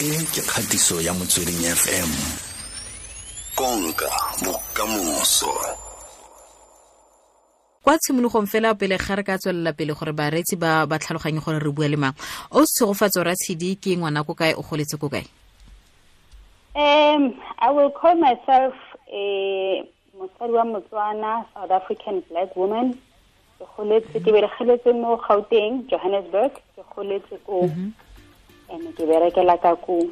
e ke kgatiso ya motsweding fm konka bokamoso kwa tshimologong fela pele ga re ka tswelela pele gore bareetsi ba ba tlhaloganye gore re bua le mang o tshegofatso Ratshidi ke ngwana ko kae o goletse ko kae Um, I will call myself a mosadi wa Motswana, South African black woman. Ke goletse ke beregeletse mo Gauteng, Johannesburg. Ke goletse ko and ke berekela ka ko.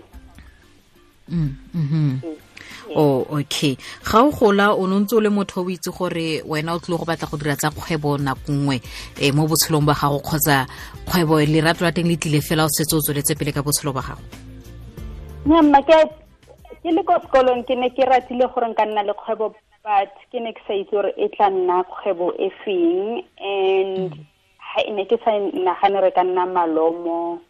mm -hmm. oh okay. Ga o gola o nontse o le motho o itse gore wena o tlile go batla go dira tsa kgwebo nako nngwe um mo botshelong ba gago kgotsa kgwebo lerato la teng le tlile fela o setse o tsweletse pele ka botshelo ba gago? Nyamma ke ke le ko sekolong ke ne ke ratile gore nka nna le kgwebo but ke ne ke sa itse gore e tla nna kgwebo e feng and ha ne ke sa nagane re ka nna malomo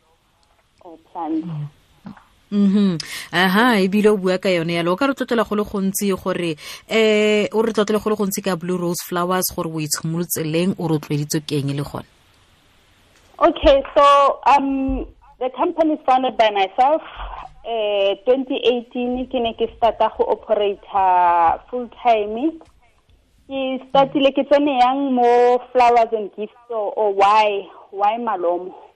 mhm aha o bua ka yone yalo o ka re tlotlela go le gontsi gore eh o re tlotlele go le gontsi ka blue rose flowers gore o itshimolotse leng o le gone Okay, so um, the company is founded by myself. Uh, 2018 ke ne ke starta go operate full time. Ke startile ke tsene yang mo flowers and gifts or, why why malomo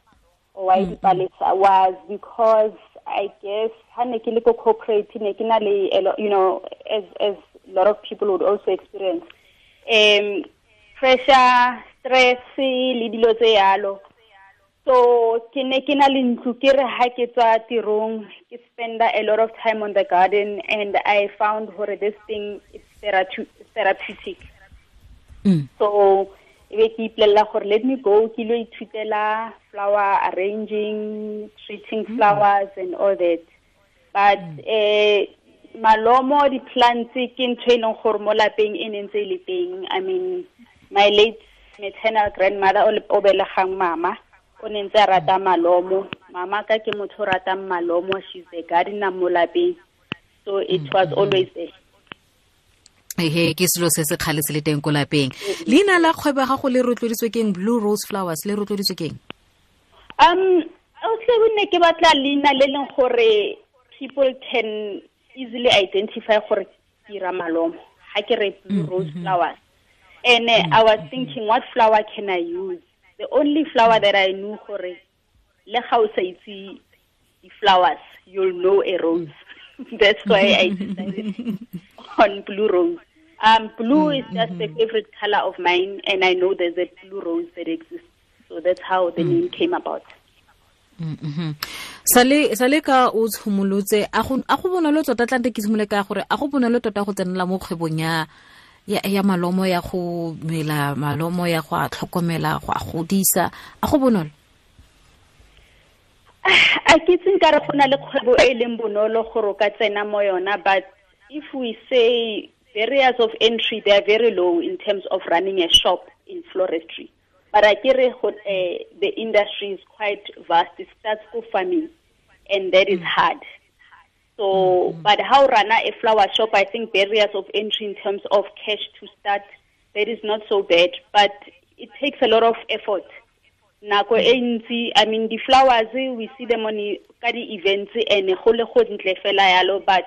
why dipalesa was because I guess ha ne ke le ko corporate ne ke na le a lo- you know as as a lot of people would also experience. Um pressure stress le dilo tse yalo. So ke ne ke na le ntlo ke re ha ke tswa tirong ke spenda a lot of time on the garden and i found hore this thing is therapeutic. Mm. so e be ke ipolelela gore let me go ke lo ithutela flower arranging treating mm. flowers and all that. But mm. eh malomo di-plants ke ntho e leng gore mo lapeng e ne ntse e le teng. I mean my late maternal grandmother o le- o belegang mama o ne ntse a rata malomo. Mama ka ke motho o ratang malomo she's a gardener mo lapeng. So it mm, was always there ehe ke selo se se kgale se le teng ko lapeng. Leina la kgwebo gago le rotloeditswe keng? Blue rose flowers le rotloeditswe keng? Um, also ne ke batla leina le leng gore people can easily identify gore ke dira malomo ha ke re blue rose flowers. And uh, i was thinking what flower can i use? The only flower that i knew gore le ga o sa itse di-flowers you'll know a rose. That's why i decided on blue rose um blue mm -hmm. is just a favorite color of mine and i know there's a blue rose that exists so that's how the mm -hmm. name came about Mhm. sale sale ka o tshimolotse a go a go bonolo tota tlante ke simole ka gore a go bonolo tota go tsenela mo kgwebong ya ya, ya malomo ya go mela malomo ya go a tlhokomela go a godisa a go bonolo a ke tsinka nka re go na le kgwebo e e leng bonolo gore o ka tsena mo yona but if we say barriers of entry they are very low in terms of running a shop in floristry. But re go- eh, the industry is quite vast. It starts go farming and that is mm. hard. So mm-hmm. but how rana a flower shop i think barriers of entry in terms of cash to start that is not so bad. But it takes a lot of effort. Nako e mm. ntsi i mean the flowers we see them on i- ka di events and go le go ntle fela yalo but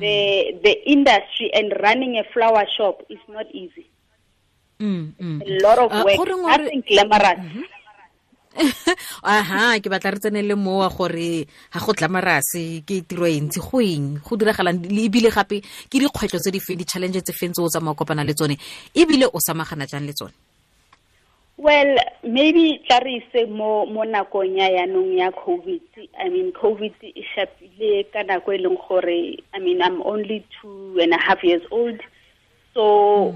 the the industry and running a flower shop is not easy. Mm, mm. a lot of Ah, work goreng wa re- nothing glamorous. Aha ke batla re tsenele mowa gore ga go tlamarase ke tiro e ntsi. Go eng? Go diragalang le ebile gape ke dikgwetlho tse di feng di-challenge tse feng tse o tsamaya o kopana le tsone? Ebile o samagana jang le tsone well maybe tla re ise mo mo nakong ya yanong ya covid. I mean covid e shapile ka nako e leng gore i mean i'm only two and a half years old. So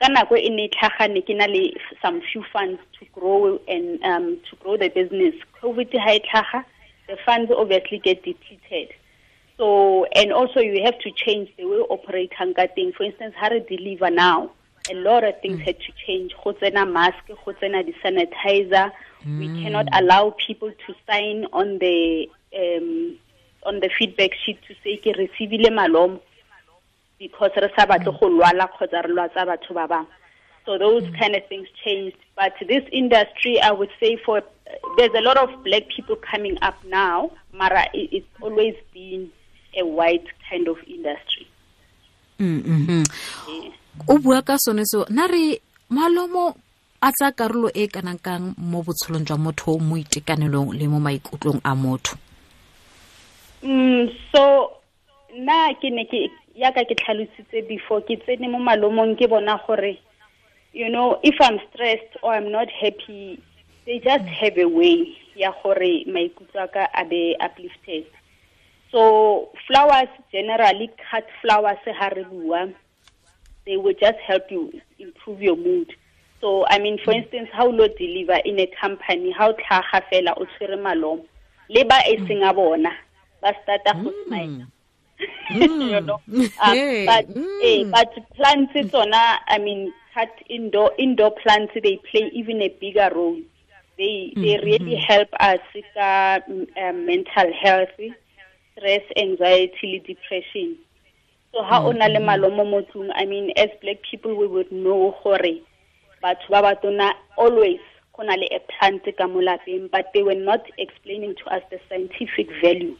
ka nako e ne e tlhaga ne ke na le some few funds to grow and um to grow the business. Covid ha e tlhaga the funds obviously get depleted. So and also you have to change the way operate ka teng. For instance ha re deliver now a lot of things mm. had to change. Go tsena mask go tsena di-sanitizer. We mm. cannot allow people to sign on the um on the feedback sheet to say ke receivile malomo because re sa batle mm. go lwala kgotsa re lwatsa batho ba bangwe so those kind of things changed. But this industry i would say for there's a lot of black people coming up now, Mara, it's always been a white kind of industry. Mm-hmm. o bua ka sone so na re malomo a tsa karolo e kanang kang mo botshelong jwa motho mo itekanelong le mo maikutlong a motho? Mm, so na ke ne ke yaka ke tlhalositse before ke tsene mo malomong ke bona gore you know if i'm stressed or i'm not happy they just have a way ya gore maikutlo a ka a be uplifted so flowers generally cut flowers ha re bua. They will just help you improve your mood. So i mean for instance how lo deliver in a company how tlhaga fela o tshwere malomo. Le ba e seng a bona ba starta go smile. You know? Uh, but eh but plants tsona i mean cut indoor indoor plants they play even a bigger role. They they really help us ka um, mental health stress anxiety le depression. So ha o na le malomo mo tlung i mean as black people we would know gore batho ba batona always go na le a plant ka mo lapeng but they were not explaining to us the scientific value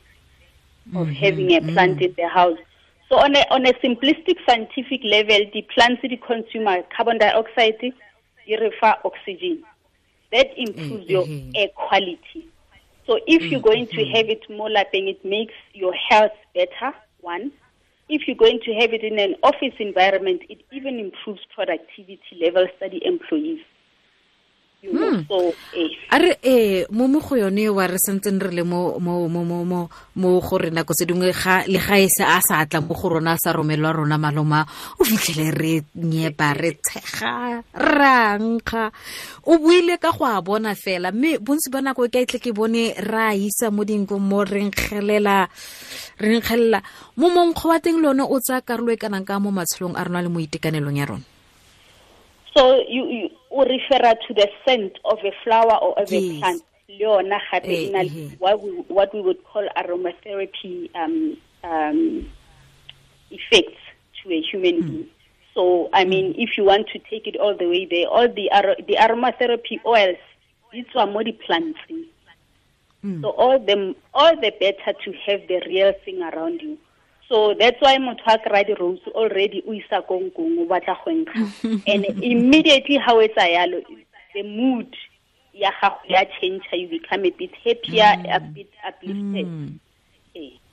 of mm -hmm. having a plant mm -hmm. in the house. So on a, on a simplistic scientific level the plants di consume carbon dioxide di refer oxygen. That improves your air quality so if you're mm, going to mm. have it more lapeng it makes your health better one. If you're going to have it in an office environment it even improves productivity levels tsa di employees Hmm. a re eh mo mo go yone wa re sentseng re le mo mo mo mo mo mo go re nako se dingwe ga le ga e se a sa tla mo go rona sa romelwa rona maloma o fitlhele re nyepa re tshega rankga o buile ka go a bona fela mme bontsi ba nako e ka itle ke bone ra isa mo dinko mo re nkgelela re nkgelela. Mo monkgo wa teng le one o tsaya karolo e kanang ka mo matshelong a rona le mo itekanelong ya rona so you, you refer to the scent of a flower or of yes. a plant leona gape e na what we what we would call aromatherapy um, um, effects to a human mm. being so i mean if you want to take it all the way there all the the aromatherapy oils it's mo di plants mm. so all them all the better to have the real thing around you so that's why motho a kry di-rose already o isa ko nkong o batla go nkga and immediately ha o etsa yalo the mood ya gago ya change you become a bit happier mm. a bit uplifted mm.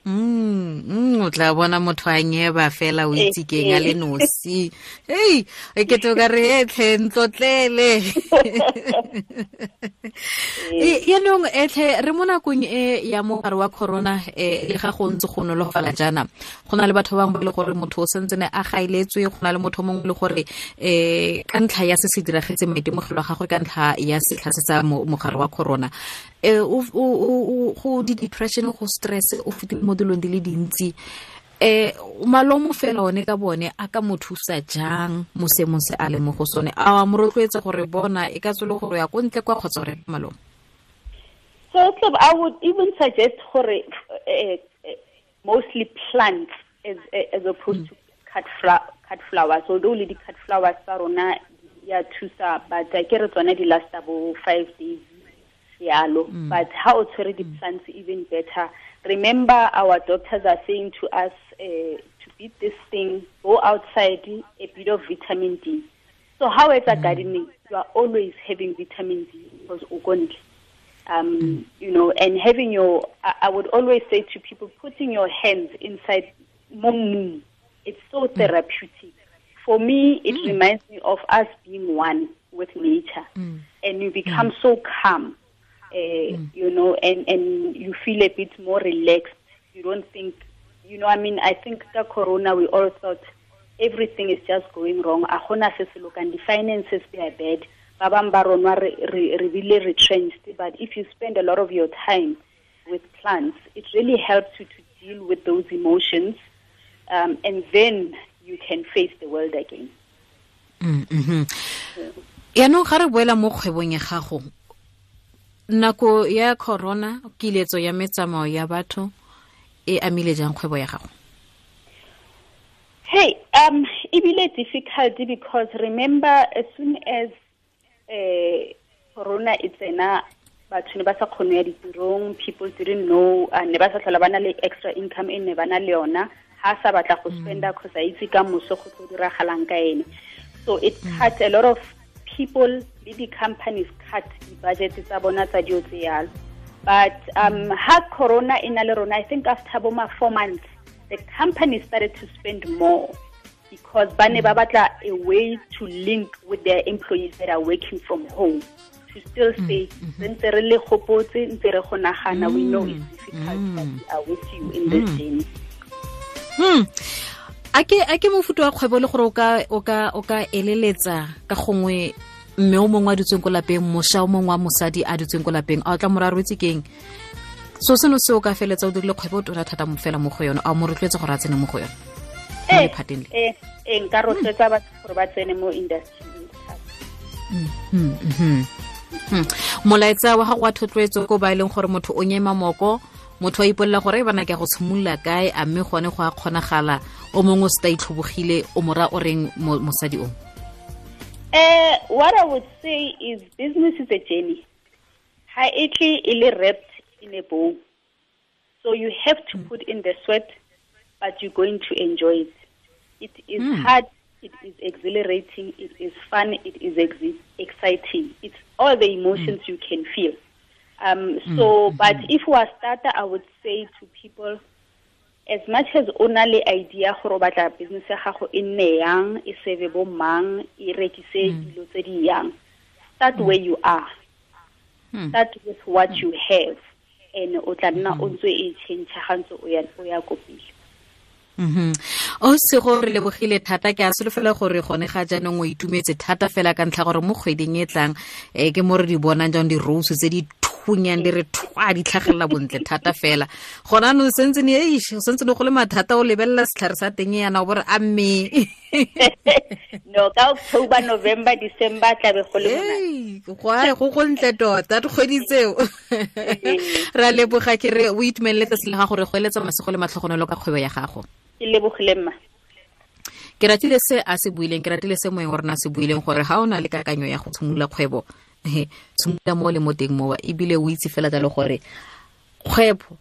Mm, mm, o tla bona motho a nyeba fela o itse keng a le nosi. Hei e ke to ka re etlhe ntlotlele yaanong etlhe re mo nakong e ya mogare wa corona e le ga go ntse go nolofala jaana go na le batho bangwe le gore motho o santsene a gaeletswe go na le motho mongwe le gore um ka ntlha ya se se diragetse maitemogelo a gagwe ka ntlha ya setlha se tsa mogare wa corona um go di-depression go stress o fetile mo dilong di le dintsi. Eh malomo fela one ka bone a ka mo thusa jang mo seemong se a le mo go sone? A mo rotloetsa gore bona e ka tsole gore ya ko ntle kwa kgotsa gore malomo? So club i would even suggest gore uh, mostly plants as, as opposed mm. to cut, fla cut flowers. Although le di-cut flowers tsa rona ya thusa but ke re tsone di lasta bo five days yalo mm. but how o tshwere di-plants even better remember our doctors are saying to us uh, to beat this thing go outside a bit of vitamin d so how it's mm. gardening you are always having vitamin d because ugonli um, mm. you know and having your I, I, would always say to people putting your hands inside moon it's so mm. therapeutic for me it mm. reminds me of us being one with nature mm. and you become so calm uh, mm. you know, and, and you feel a bit more relaxed. You don't think, you know, I mean, I think the corona, we all thought everything is just going wrong. Ahona se look and the finances they are bad. re really retrenched. But if you spend a lot of your time with plants, it really helps you to deal with those emotions, um, and then you can face the world again. Mm-hmm. yaanong ga re boela mo kgwebong ya gago nako ya corona kiletso ya metsamao ya batho e amile jang kgwebo ya gago? Hey um ebile difficult because remember as soon as uh, corona e tsena batho ne ba sa kgone ya ditirong people didn't know uh, ne ba sa tlhola ba na le extra income e ne ba na le yona ha sa batla go spenda cause a itse ka moso go tlo diragalang ka ene. So it cut a lot of people le di-companies cut di-budget tsa bona tsa dio tse yalo but um ha corona e na le rona i think after boma four months the company started to spend more because ba ne ba batla a way to link with their employees that are working from home. To still mm, say mm-hmm. ntse re le gopotse ntse re go nagana we know mm, it's difficult mm. but we are with you in this journey hmm a ke a ke mofuto wa kgwebo le gore o ka o ka o ka eleletsa ka gongwe mme o mongwe a dutseng ko lapeng mošwa o mongwe wa mosadi a dutseng ko lapeng. A o tla moraro itse keng so seno se o ka feletsa o dirile kgwebo o tona thata mo fela mo go yone a mo rotloetse gore a tsene mo go yone. Mo Eh, lephateng le. eh, eh, nka rotloetsa batho gore ba tsene mo industry Hmm. Hmm. molaetsa wa gago wa thotloetso ko ba e leng gore motho o nyema moko motho a ipolela gore e bana ke go tshimolola kae a mme gone go a kgonagala o mongwe o se ta itlhobogile o mora o reng mosadi o Uh, what I would say is business is a journey. Ha itle ile wrapped in a bow. So you have to put in the sweat, but you're going to enjoy it. It is hard, it is exhilarating, it is fun, it is ex- exciting. It's all the emotions you can feel. Um, so, but if we are starter, I would say to people, as much as o na le idea gore o batla business ya gago e nne yang e seve bo mang e rekise dilo tse di yang start where you are. Mm. start with what you have. And o tla nna o ntse e change ga ntse o ya o ya ko Mhm. o se go re lebogile thata ke a solofela gore gone ga jaanong o itumetse thata fela ka ntlha gore mo kgweding e tlang um ke mo re di bonang jang di-rose tse di thunyang di re thwa di tlhagelela bontle thata fela. Gona no sentse ne eish o sentsene go le mathata o lebelela setlhare sa teng yana o bore a mme no ka october november december tla be go le monate. Ei, go go ntle tota dikgwedi tseo. Re a leboga ke re o itumelele tsatsi le ga gore go eletsa masego le matlhogonelo ka kgwebo ya gago. Ke lebogile mma. Ke ratile se a se buileng ke ratile se moeng wa rona a se buileng gore ga o na le kakanyo ya go tshimolola kgwebo tshimolola mo le mo teng mowa ebile o itse fela jalo gore kgwebo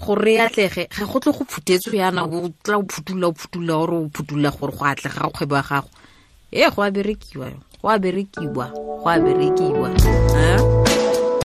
gore e atlege ga go tle go phutetswe yana o tla o phutula o phutula ore o phutula gore go atlega ga kgwebo ya gago e go a berekiwa go a berekiwa go a berekiwa eh?